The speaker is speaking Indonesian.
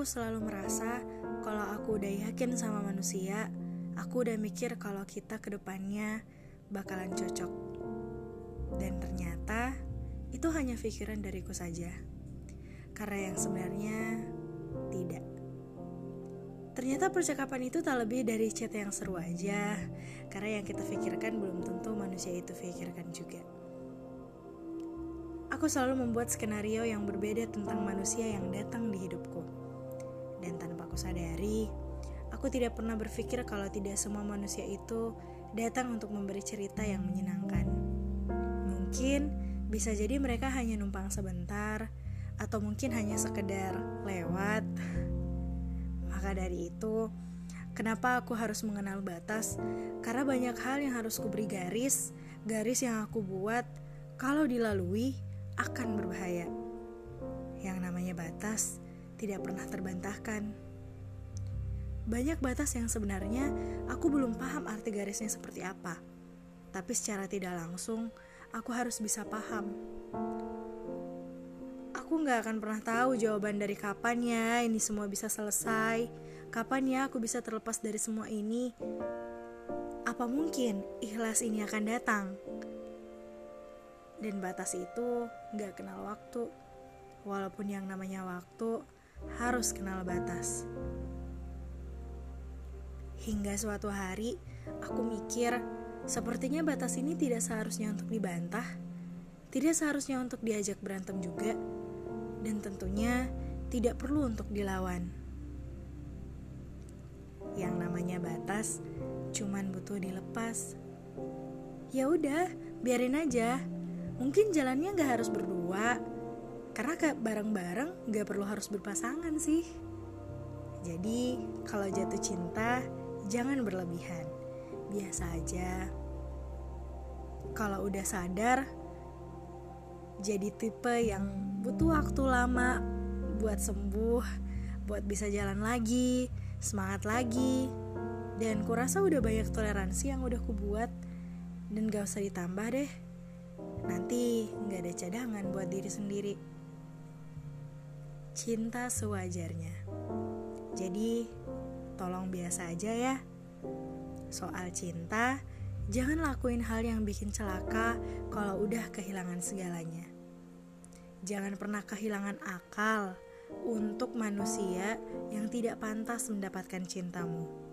Aku selalu merasa kalau aku udah yakin sama manusia, aku udah mikir kalau kita ke depannya bakalan cocok. Dan ternyata itu hanya pikiran dariku saja. Karena yang sebenarnya tidak. Ternyata percakapan itu tak lebih dari chat yang seru aja. Karena yang kita pikirkan belum tentu manusia itu pikirkan juga. Aku selalu membuat skenario yang berbeda tentang manusia yang datang di hidupku dan tanpa aku sadari, aku tidak pernah berpikir kalau tidak semua manusia itu datang untuk memberi cerita yang menyenangkan. Mungkin bisa jadi mereka hanya numpang sebentar, atau mungkin hanya sekedar lewat. Maka dari itu, kenapa aku harus mengenal batas? Karena banyak hal yang harus kuberi garis, garis yang aku buat kalau dilalui akan berbahaya. Yang namanya batas tidak pernah terbantahkan. Banyak batas yang sebenarnya aku belum paham arti garisnya seperti apa. Tapi secara tidak langsung, aku harus bisa paham. Aku nggak akan pernah tahu jawaban dari kapan ya ini semua bisa selesai. Kapan ya aku bisa terlepas dari semua ini? Apa mungkin ikhlas ini akan datang? Dan batas itu nggak kenal waktu. Walaupun yang namanya waktu harus kenal batas. Hingga suatu hari, aku mikir, sepertinya batas ini tidak seharusnya untuk dibantah, tidak seharusnya untuk diajak berantem juga, dan tentunya tidak perlu untuk dilawan. Yang namanya batas cuman butuh dilepas. Ya udah, biarin aja. Mungkin jalannya gak harus berdua, karena kayak bareng-bareng gak perlu harus berpasangan sih. Jadi kalau jatuh cinta jangan berlebihan, biasa aja. Kalau udah sadar, jadi tipe yang butuh waktu lama buat sembuh, buat bisa jalan lagi, semangat lagi. Dan kurasa udah banyak toleransi yang udah kubuat dan gak usah ditambah deh. Nanti gak ada cadangan buat diri sendiri cinta sewajarnya. Jadi, tolong biasa aja ya. Soal cinta, jangan lakuin hal yang bikin celaka kalau udah kehilangan segalanya. Jangan pernah kehilangan akal untuk manusia yang tidak pantas mendapatkan cintamu.